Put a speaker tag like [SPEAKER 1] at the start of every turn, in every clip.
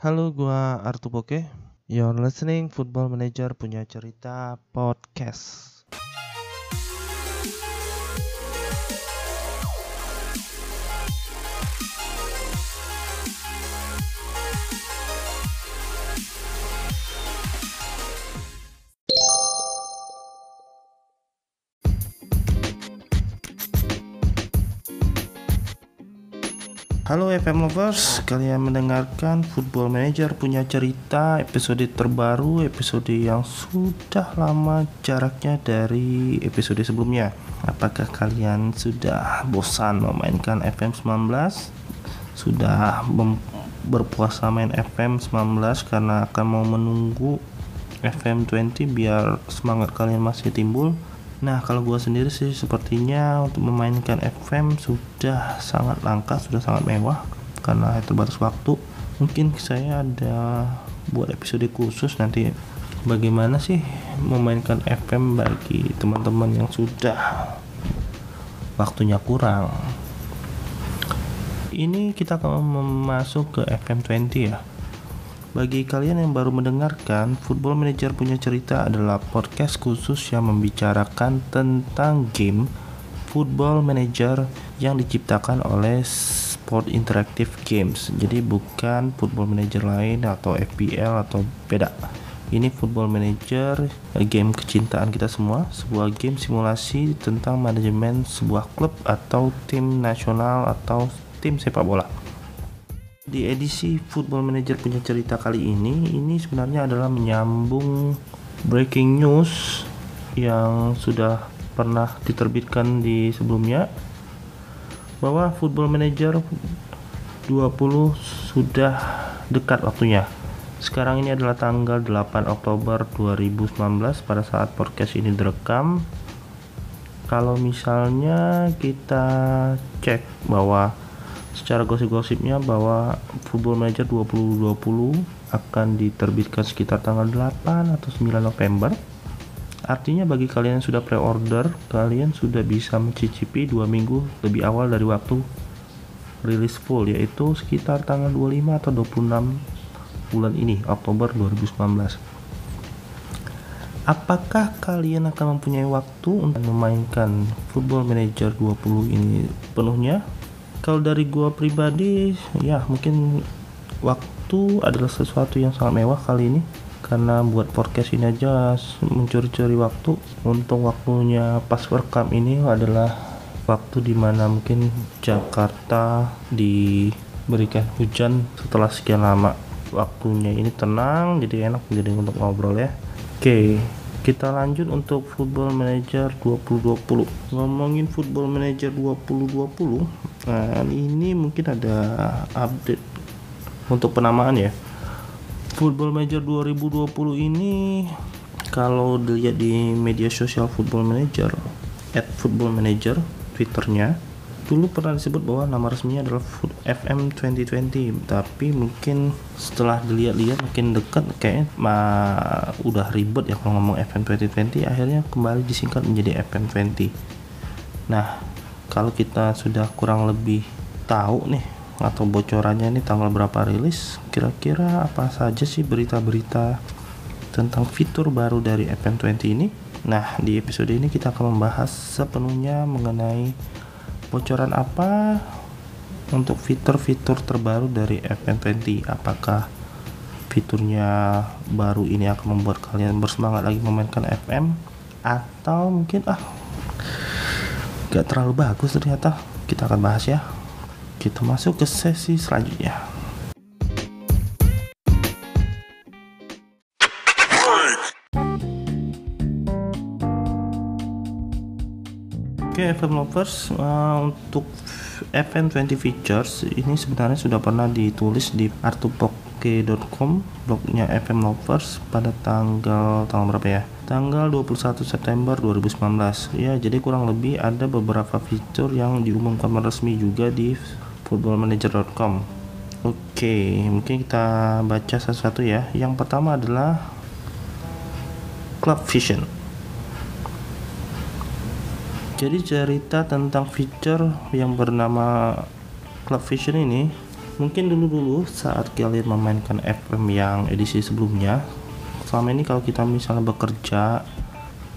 [SPEAKER 1] Halo, gua Artu Boke. You're listening Football Manager punya cerita podcast. Halo FM lovers, kalian mendengarkan Football Manager punya cerita episode terbaru, episode yang sudah lama jaraknya dari episode sebelumnya. Apakah kalian sudah bosan memainkan FM 19? Sudah berpuasa main FM 19 karena akan mau menunggu FM 20 biar semangat kalian masih timbul? Nah, kalau gue sendiri sih sepertinya untuk memainkan FM sudah sangat langka, sudah sangat mewah karena terbatas waktu. Mungkin saya ada buat episode khusus nanti bagaimana sih memainkan FM bagi teman-teman yang sudah waktunya kurang. Ini kita akan masuk ke FM 20 ya. Bagi kalian yang baru mendengarkan, Football Manager punya cerita adalah podcast khusus yang membicarakan tentang game Football Manager yang diciptakan oleh Sport Interactive Games. Jadi bukan Football Manager lain atau FPL atau beda. Ini Football Manager, game kecintaan kita semua, sebuah game simulasi tentang manajemen sebuah klub atau tim nasional atau tim sepak bola. Di edisi Football Manager punya cerita kali ini, ini sebenarnya adalah menyambung breaking news yang sudah pernah diterbitkan di sebelumnya bahwa Football Manager 20 sudah dekat waktunya. Sekarang ini adalah tanggal 8 Oktober 2019 pada saat podcast ini direkam. Kalau misalnya kita cek bahwa secara gosip-gosipnya bahwa Football Manager 2020 akan diterbitkan sekitar tanggal 8 atau 9 November. Artinya bagi kalian yang sudah pre-order, kalian sudah bisa mencicipi dua minggu lebih awal dari waktu rilis full yaitu sekitar tanggal 25 atau 26 bulan ini, Oktober 2019. Apakah kalian akan mempunyai waktu untuk memainkan Football Manager 20 ini penuhnya kalau dari gua pribadi ya mungkin waktu adalah sesuatu yang sangat mewah kali ini. Karena buat podcast ini aja mencuri-curi waktu. Untung waktunya pas rekam ini adalah waktu di mana mungkin Jakarta diberikan hujan setelah sekian lama. Waktunya ini tenang jadi enak jadi untuk ngobrol ya. Oke kita lanjut untuk Football Manager 2020 ngomongin Football Manager 2020 nah ini mungkin ada update untuk penamaan ya. Football Manager 2020 ini kalau dilihat di media sosial Football Manager at Football Manager twitternya dulu pernah disebut bahwa nama resminya adalah FM 2020 tapi mungkin setelah dilihat-lihat makin dekat kayak mah udah ribet ya kalau ngomong FM 2020 akhirnya kembali disingkat menjadi FM 20 nah kalau kita sudah kurang lebih tahu nih atau bocorannya ini tanggal berapa rilis kira-kira apa saja sih berita-berita tentang fitur baru dari FM20 ini? Nah di episode ini kita akan membahas sepenuhnya mengenai bocoran apa untuk fitur-fitur terbaru dari FM20 apakah fiturnya baru ini akan membuat kalian bersemangat lagi memainkan FM atau mungkin ah gak terlalu bagus ternyata. Kita akan bahas ya. Kita masuk ke sesi selanjutnya. Oke, FM lovers, uh, untuk FM20 features ini sebenarnya sudah pernah ditulis di artupoke.com blognya FM lovers pada tanggal tanggal berapa ya? Tanggal 21 September 2019. Ya, jadi kurang lebih ada beberapa fitur yang diumumkan resmi juga di footballmanager.com. Oke, mungkin kita baca satu-satu ya. Yang pertama adalah Club Vision jadi cerita tentang feature yang bernama Club Vision ini mungkin dulu-dulu saat kalian memainkan FM yang edisi sebelumnya selama ini kalau kita misalnya bekerja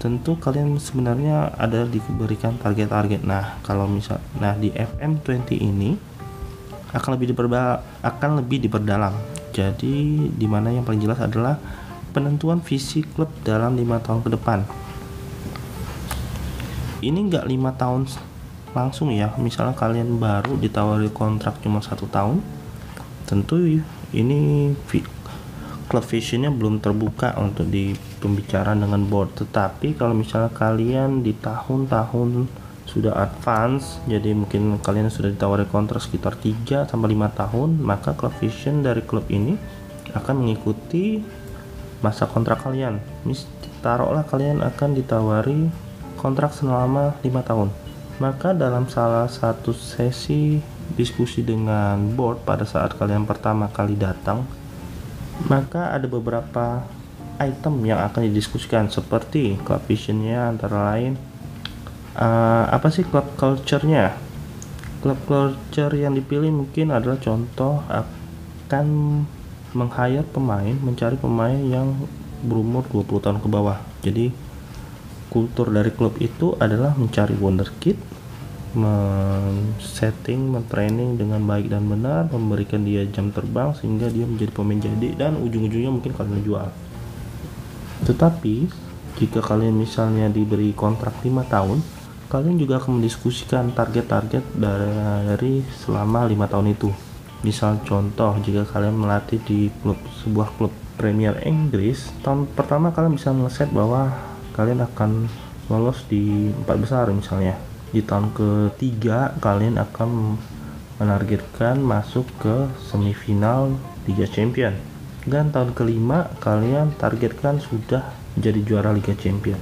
[SPEAKER 1] tentu kalian sebenarnya ada diberikan target-target. Nah kalau misal nah di FM20 ini akan lebih diperba akan lebih diperdalam. Jadi di mana yang paling jelas adalah penentuan visi klub dalam lima tahun ke depan. Ini enggak lima tahun langsung ya. Misalnya kalian baru ditawari kontrak cuma satu tahun tentu ini club visionnya belum terbuka untuk di pembicaraan dengan board. Tetapi kalau misalnya kalian di tahun-tahun sudah advance jadi mungkin kalian sudah ditawari kontrak sekitar 3 sampai 5 tahun maka club vision dari klub ini akan mengikuti masa kontrak kalian. Mis taruhlah kalian akan ditawari kontrak selama 5 tahun maka dalam salah satu sesi diskusi dengan board pada saat kalian pertama kali datang maka ada beberapa item yang akan didiskusikan. Seperti club visionnya antara lain uh, apa sih club culture-nya? Club culture yang dipilih mungkin adalah contoh akan meng-hire pemain mencari pemain yang berumur 20 tahun ke bawah. Jadi kultur dari klub itu adalah mencari wonderkid men-setting, men-training dengan baik dan benar, memberikan dia jam terbang sehingga dia menjadi pemain jadi dan ujung-ujungnya mungkin kalian jual. Tetapi jika kalian misalnya diberi kontrak 5 tahun, kalian juga akan mendiskusikan target-target dari selama lima tahun itu. Misal contoh jika kalian melatih di klub sebuah klub Premier Inggris, tahun pertama kalian bisa ngeset bahwa kalian akan lolos di empat besar misalnya. Di tahun ketiga kalian akan menargetkan masuk ke semifinal Liga Champion. Dan tahun kelima kalian targetkan sudah menjadi juara Liga Champion.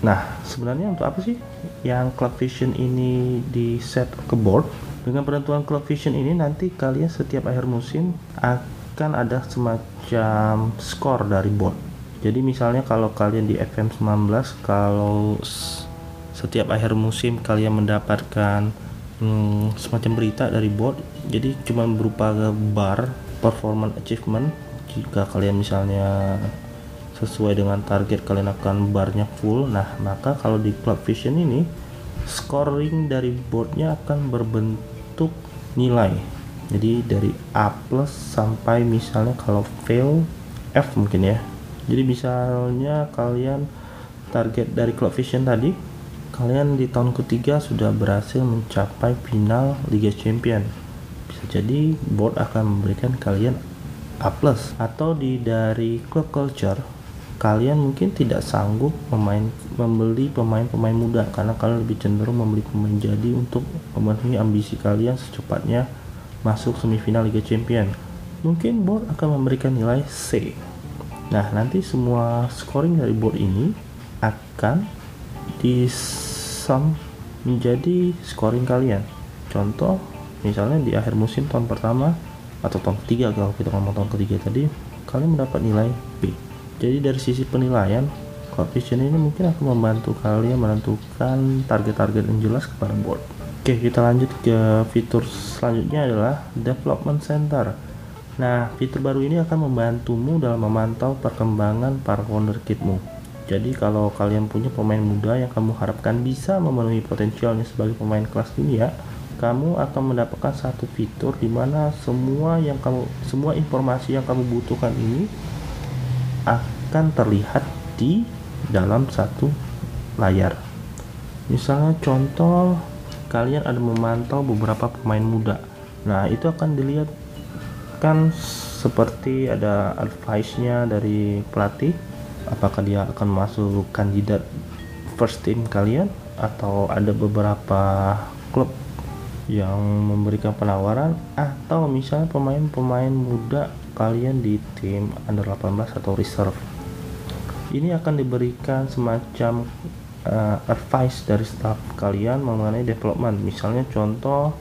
[SPEAKER 1] Nah sebenarnya untuk apa sih yang club vision ini di set ke board? Dengan penentuan club vision ini nanti kalian setiap akhir musim akan ada semacam skor dari board jadi misalnya kalau kalian di FM 19 kalau setiap akhir musim kalian mendapatkan hmm, semacam berita dari board jadi cuma berupa bar performance achievement jika kalian misalnya sesuai dengan target kalian akan barnya full. Nah maka kalau di club vision ini scoring dari boardnya akan berbentuk nilai. Jadi dari A plus sampai misalnya kalau fail F mungkin ya jadi misalnya kalian target dari club vision tadi kalian di tahun ketiga sudah berhasil mencapai final Liga Champion. Bisa jadi board akan memberikan kalian A atau di dari club culture kalian mungkin tidak sanggup memain membeli pemain-pemain muda. Karena kalian lebih cenderung membeli pemain jadi untuk memenuhi ambisi kalian secepatnya masuk semifinal Liga Champion. Mungkin board akan memberikan nilai C nah nanti semua scoring dari board ini akan di sum menjadi scoring kalian. Contoh misalnya di akhir musim tahun pertama atau tahun ketiga kalau kita ngomong tahun ketiga tadi kalian mendapat nilai B. Jadi dari sisi penilaian coefficient ini mungkin akan membantu kalian menentukan target-target yang jelas kepada board. Oke kita lanjut ke fitur selanjutnya adalah development center nah fitur baru ini akan membantumu dalam memantau perkembangan para wonderkidmu jadi kalau kalian punya pemain muda yang kamu harapkan bisa memenuhi potensialnya sebagai pemain kelas dunia, kamu akan mendapatkan satu fitur di mana semua yang kamu semua informasi yang kamu butuhkan ini akan terlihat di dalam satu layar. Misalnya contoh kalian ada memantau beberapa pemain muda. Nah, itu akan dilihat kan seperti ada advice-nya dari pelatih apakah dia akan masuk kandidat first team kalian atau ada beberapa klub yang memberikan penawaran atau misalnya pemain-pemain muda kalian di tim under 18 atau reserve? Ini akan diberikan semacam uh, advice dari staff kalian mengenai development. Misalnya contoh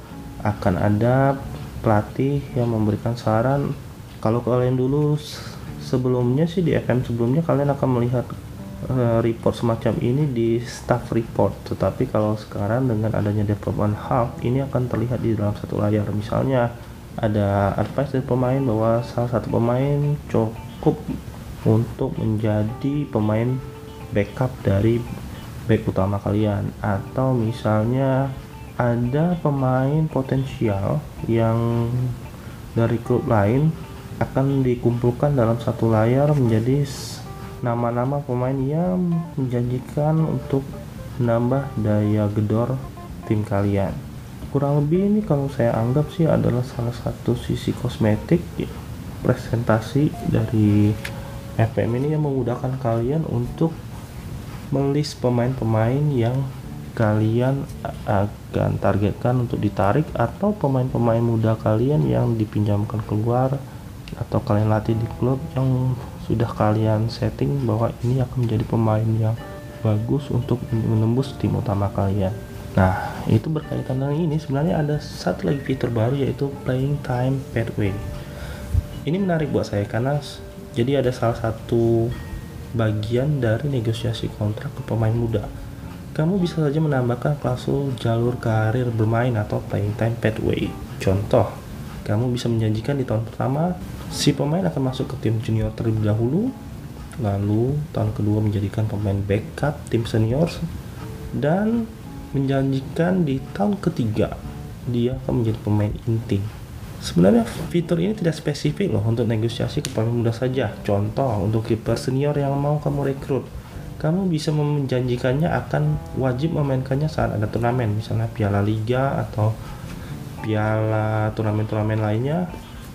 [SPEAKER 1] akan ada pelatih yang memberikan saran. Kalau kalian dulu sebelumnya sih di FM sebelumnya kalian akan melihat uh, report semacam ini di staff report. Tetapi kalau sekarang dengan adanya development hub ini akan terlihat di dalam satu layar. Misalnya ada advice dari pemain bahwa salah satu pemain cukup untuk menjadi pemain backup dari back utama kalian. Atau misalnya ada pemain potensial yang dari klub lain akan dikumpulkan dalam satu layar menjadi nama-nama pemain yang menjanjikan untuk menambah daya gedor tim kalian. Kurang lebih ini kalau saya anggap sih adalah salah satu sisi kosmetik ya, presentasi dari FM ini yang memudahkan kalian untuk melis pemain-pemain yang kalian akan targetkan untuk ditarik atau pemain-pemain muda kalian yang dipinjamkan keluar atau kalian latih di klub yang sudah kalian setting bahwa ini akan menjadi pemain yang bagus untuk menembus tim utama kalian. Nah, itu berkaitan dengan ini sebenarnya ada satu lagi fitur baru yaitu playing time pathway. Ini menarik buat saya karena jadi ada salah satu bagian dari negosiasi kontrak ke pemain muda kamu bisa saja menambahkan klausul jalur karir bermain atau playing time pathway. Contoh, kamu bisa menjanjikan di tahun pertama si pemain akan masuk ke tim junior terlebih dahulu, lalu tahun kedua menjadikan pemain backup tim senior dan menjanjikan di tahun ketiga dia akan menjadi pemain inti. Sebenarnya fitur ini tidak spesifik loh untuk negosiasi ke pemain muda saja. Contoh untuk kiper senior yang mau kamu rekrut kamu bisa menjanjikannya akan wajib memainkannya saat ada turnamen misalnya piala liga atau piala turnamen-turnamen lainnya.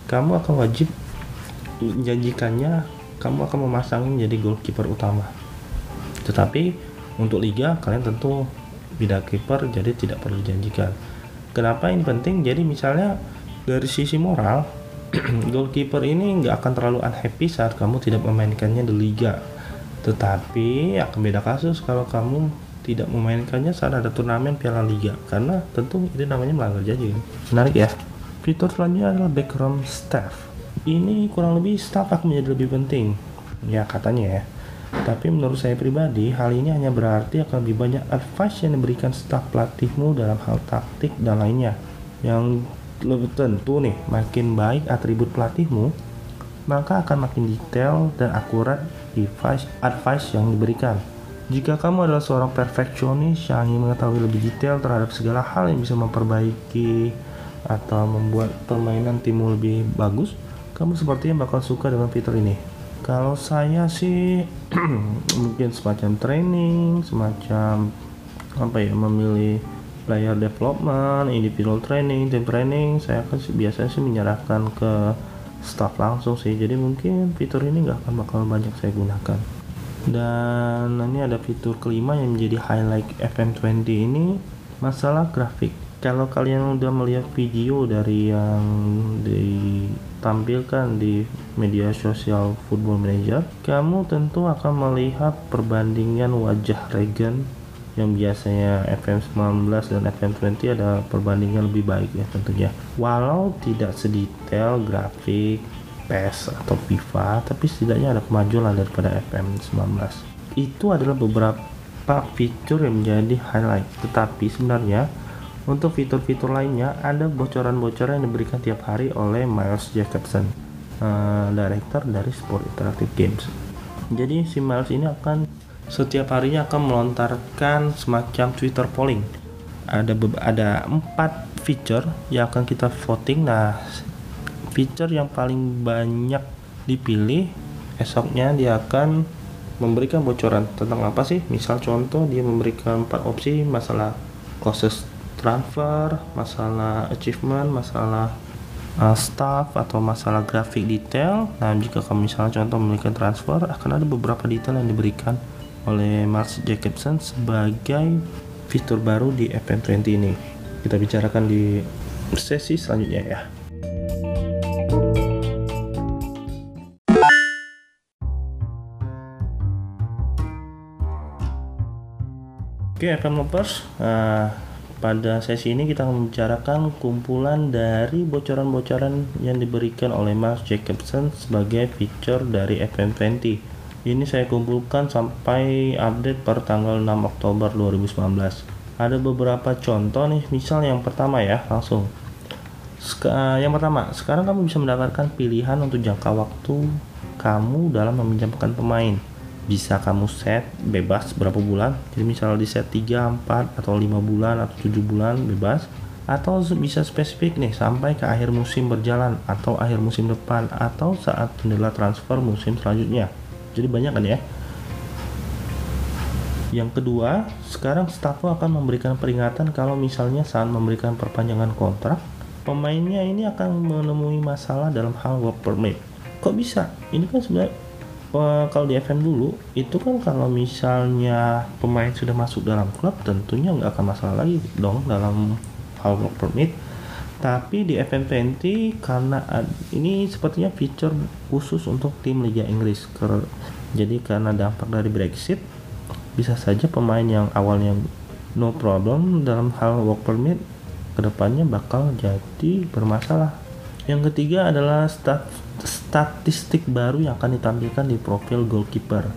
[SPEAKER 1] Kamu akan wajib menjanjikannya kamu akan memasangnya menjadi goalkeeper utama. Tetapi untuk liga kalian tentu tidak keeper jadi tidak perlu dijanjikan. Kenapa ini penting? Jadi misalnya dari sisi moral goalkeeper ini nggak akan terlalu unhappy saat kamu tidak memainkannya di liga tetapi akan beda kasus kalau kamu tidak memainkannya saat ada turnamen Piala Liga karena tentu itu namanya melanggar janji. Menarik ya. Fitur selanjutnya adalah background staff. Ini kurang lebih staff akan menjadi lebih penting. Ya katanya ya. Tapi menurut saya pribadi, hal ini hanya berarti akan lebih banyak advice yang diberikan staf pelatihmu dalam hal taktik dan lainnya. Yang lebih tentu nih, makin baik atribut pelatihmu, maka akan makin detail dan akurat advice, advice yang diberikan. Jika kamu adalah seorang perfeksionis yang ingin mengetahui lebih detail terhadap segala hal yang bisa memperbaiki atau membuat permainan timmu lebih bagus, kamu sepertinya bakal suka dengan fitur ini. Kalau saya sih mungkin semacam training, semacam apa ya, memilih player development, individual training, team training, saya akan biasanya sih menyerahkan ke staff langsung sih. Jadi mungkin fitur ini nggak akan bakal banyak saya gunakan. Dan ini ada fitur kelima yang menjadi highlight FM20 ini masalah grafik. Kalau kalian udah melihat video dari yang ditampilkan di media sosial Football Manager, kamu tentu akan melihat perbandingan wajah Regen yang biasanya FM19 dan FM20 ada perbandingan lebih baik ya tentunya. Walau tidak sedetail grafik PES atau FIFA tapi setidaknya ada kemajuan daripada FM19 itu adalah beberapa fitur yang menjadi highlight. Tetapi sebenarnya untuk fitur-fitur lainnya ada bocoran-bocoran yang diberikan tiap hari oleh Miles Jacobson uh, director dari Sport Interactive Games. Jadi si Miles ini akan setiap harinya akan melontarkan semacam Twitter polling. Ada ada empat feature yang akan kita voting. Nah, feature yang paling banyak dipilih esoknya dia akan memberikan bocoran tentang apa sih? Misal contoh dia memberikan empat opsi masalah closest transfer, masalah achievement, masalah uh, staff atau masalah grafik detail. Nah, jika kamu misalnya contoh memberikan transfer, akan ada beberapa detail yang diberikan oleh Mars Jacobson sebagai fitur baru di FM20 ini. Kita bicarakan di sesi selanjutnya ya. Oke, FM Lovers, uh, pada sesi ini kita akan membicarakan kumpulan dari bocoran-bocoran yang diberikan oleh Mars Jacobson sebagai fitur dari FM20 ini saya kumpulkan sampai update per tanggal 6 Oktober 2019 ada beberapa contoh nih misal yang pertama ya langsung Seka- yang pertama, sekarang kamu bisa mendapatkan pilihan untuk jangka waktu kamu dalam meminjamkan pemain. Bisa kamu set bebas berapa bulan. Jadi misalnya di set 3, 4 atau 5 bulan atau 7 bulan bebas atau bisa spesifik nih sampai ke akhir musim berjalan atau akhir musim depan atau saat jendela transfer musim selanjutnya. Jadi banyak kan ya. Yang kedua, sekarang Stavo akan memberikan peringatan kalau misalnya saat memberikan perpanjangan kontrak, pemainnya ini akan menemui masalah dalam hal work permit. Kok bisa? Ini kan sebenarnya eh, kalau di FM dulu itu kan kalau misalnya pemain sudah masuk dalam klub tentunya nggak akan masalah lagi dong dalam hal work permit. Tapi di FM20 karena ini sepertinya feature khusus untuk tim Liga Inggris. Jadi karena dampak dari Brexit bisa saja pemain yang awalnya no problem dalam hal work permit ke depannya bakal jadi bermasalah. Yang ketiga adalah stat- statistik baru yang akan ditampilkan di profil goalkeeper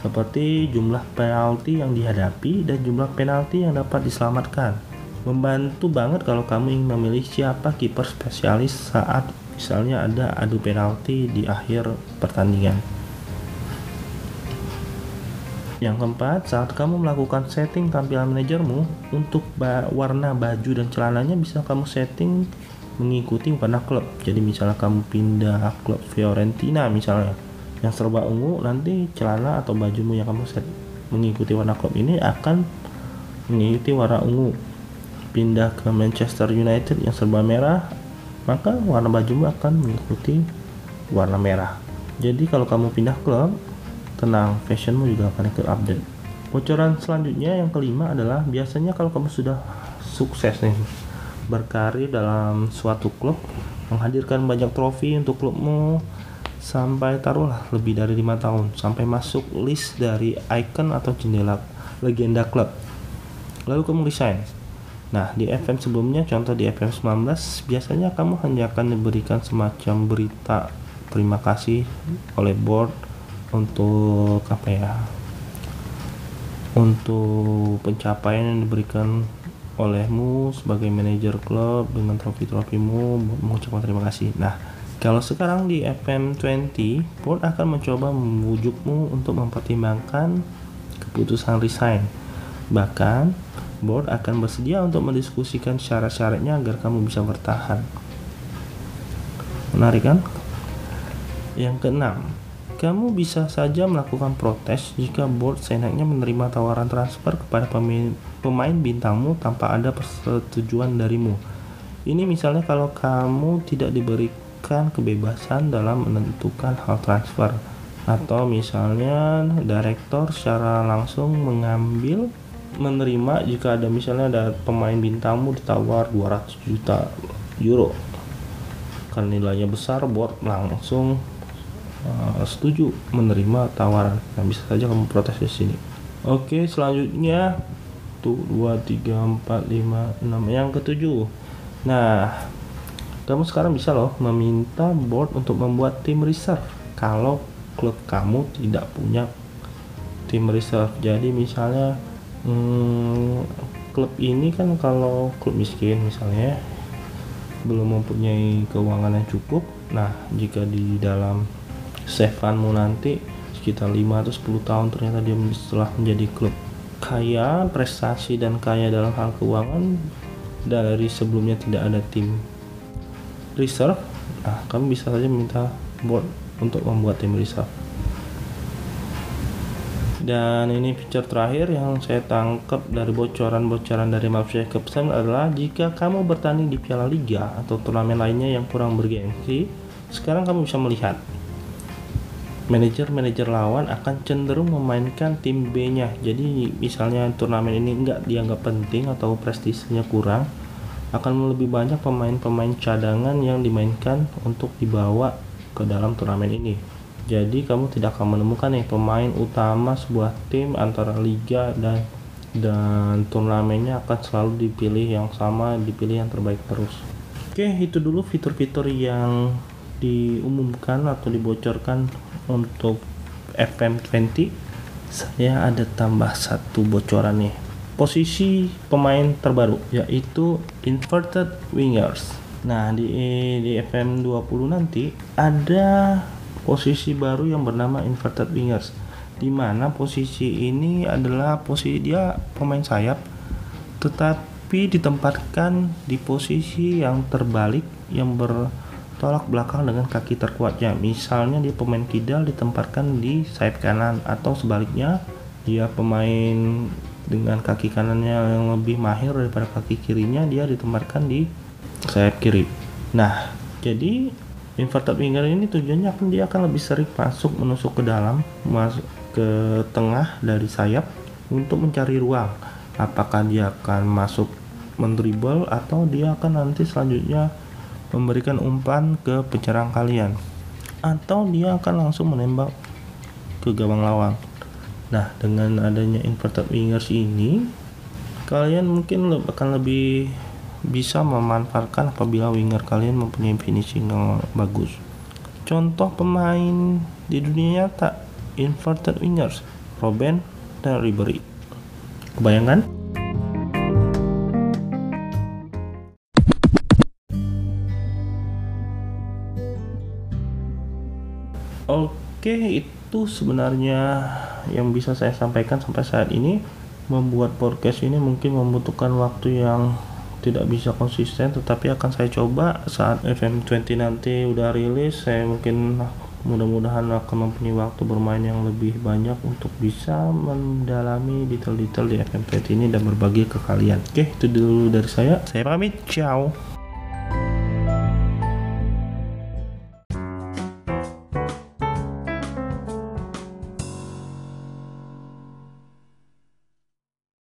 [SPEAKER 1] seperti jumlah penalti yang dihadapi dan jumlah penalti yang dapat diselamatkan. Membantu banget kalau kamu ingin memilih siapa kiper spesialis saat misalnya ada adu penalti di akhir pertandingan. Yang keempat, saat kamu melakukan setting tampilan manajermu untuk ba- warna baju dan celananya bisa kamu setting mengikuti warna klub. Jadi misalnya kamu pindah klub Fiorentina misalnya yang serba ungu, nanti celana atau bajumu yang kamu set mengikuti warna klub ini akan mengikuti warna ungu. Pindah ke Manchester United yang serba merah, maka warna bajumu akan mengikuti warna merah. Jadi kalau kamu pindah klub, tenang, fashionmu juga akan ikut update. Bocoran selanjutnya yang kelima adalah biasanya kalau kamu sudah sukses nih berkarir dalam suatu klub, menghadirkan banyak trofi untuk klubmu sampai taruhlah lebih dari lima tahun sampai masuk list dari icon atau jendela legenda klub. Lalu kamu resign. Nah, di FM sebelumnya, contoh di FM 19, biasanya kamu hanya akan diberikan semacam berita terima kasih oleh board untuk apa ya untuk pencapaian yang diberikan olehmu sebagai manajer klub dengan trofi-trofimu mengucapkan terima kasih. Nah, kalau sekarang di FM20, board akan mencoba membujukmu untuk mempertimbangkan keputusan resign. Bahkan, board akan bersedia untuk mendiskusikan syarat-syaratnya agar kamu bisa bertahan. Menarik kan? Yang keenam, kamu bisa saja melakukan protes jika board seenaknya menerima tawaran transfer kepada pemain, bintangmu tanpa ada persetujuan darimu. Ini misalnya kalau kamu tidak diberikan kebebasan dalam menentukan hal transfer atau misalnya direktur secara langsung mengambil menerima jika ada misalnya ada pemain bintangmu ditawar 200 juta euro karena nilainya besar board langsung uh, setuju menerima tawaran. Nah, bisa saja kamu protes di sini. Oke, selanjutnya tuh 2 3 4 5 6 yang ketujuh. Nah, kamu sekarang bisa loh meminta board untuk membuat tim reserve kalau klub kamu tidak punya tim reserve. Jadi misalnya hmm, klub ini kan kalau klub miskin misalnya belum mempunyai keuangan yang cukup. Nah, jika di dalam save fundmu nanti sekitar 5 atau 10 tahun ternyata dia setelah menjadi klub kaya, prestasi dan kaya dalam hal keuangan dari sebelumnya tidak ada tim reserve, nah kamu bisa saja minta board untuk membuat tim reserve. Dan ini feature terakhir yang saya tangkap dari bocoran-bocoran dari Mark Jacobson adalah jika kamu bertanding di Piala Liga atau turnamen lainnya yang kurang bergengsi, sekarang kamu bisa melihat manajer-manajer lawan akan cenderung memainkan tim B-nya. Jadi misalnya turnamen ini enggak dianggap penting atau prestisnya kurang, akan lebih banyak pemain-pemain cadangan yang dimainkan untuk dibawa ke dalam turnamen ini. Jadi kamu tidak akan menemukan nih pemain utama sebuah tim antara liga dan dan turnamennya akan selalu dipilih yang sama, dipilih yang terbaik terus. Oke, itu dulu fitur-fitur yang diumumkan atau dibocorkan untuk FM20. Saya ada tambah satu bocoran nih. Posisi pemain terbaru yaitu inverted wingers. Nah, di di FM 20 nanti ada posisi baru yang bernama inverted wingers. Di mana posisi ini adalah posisi dia pemain sayap tetapi ditempatkan di posisi yang terbalik yang bertolak belakang dengan kaki terkuatnya. Misalnya dia pemain kidal ditempatkan di sayap kanan atau sebaliknya dia pemain dengan kaki kanannya yang lebih mahir daripada kaki kirinya dia ditempatkan di sayap kiri. Nah, jadi inverted winger ini tujuannya akan dia akan lebih sering masuk menusuk ke dalam, masuk ke tengah dari sayap untuk mencari ruang. Apakah dia akan masuk mendribble atau dia akan nanti selanjutnya memberikan umpan ke penyerang kalian atau dia akan langsung menembak ke gawang lawan. Nah, dengan adanya inverted wingers ini kalian mungkin akan lebih bisa memanfaatkan apabila winger kalian mempunyai finishing yang bagus. Contoh pemain di dunia nyata inverted wingers, Robben dan Ribery. Kebayangkan? Oke, itu sebenarnya yang bisa saya sampaikan sampai saat ini. Membuat podcast ini mungkin membutuhkan waktu yang tidak bisa konsisten tetapi akan saya coba saat FM20 nanti udah rilis saya mungkin mudah-mudahan akan mempunyai waktu bermain yang lebih banyak untuk bisa mendalami detail-detail di FM20 ini dan berbagi ke kalian. Oke itu dulu dari saya. Saya pamit ciao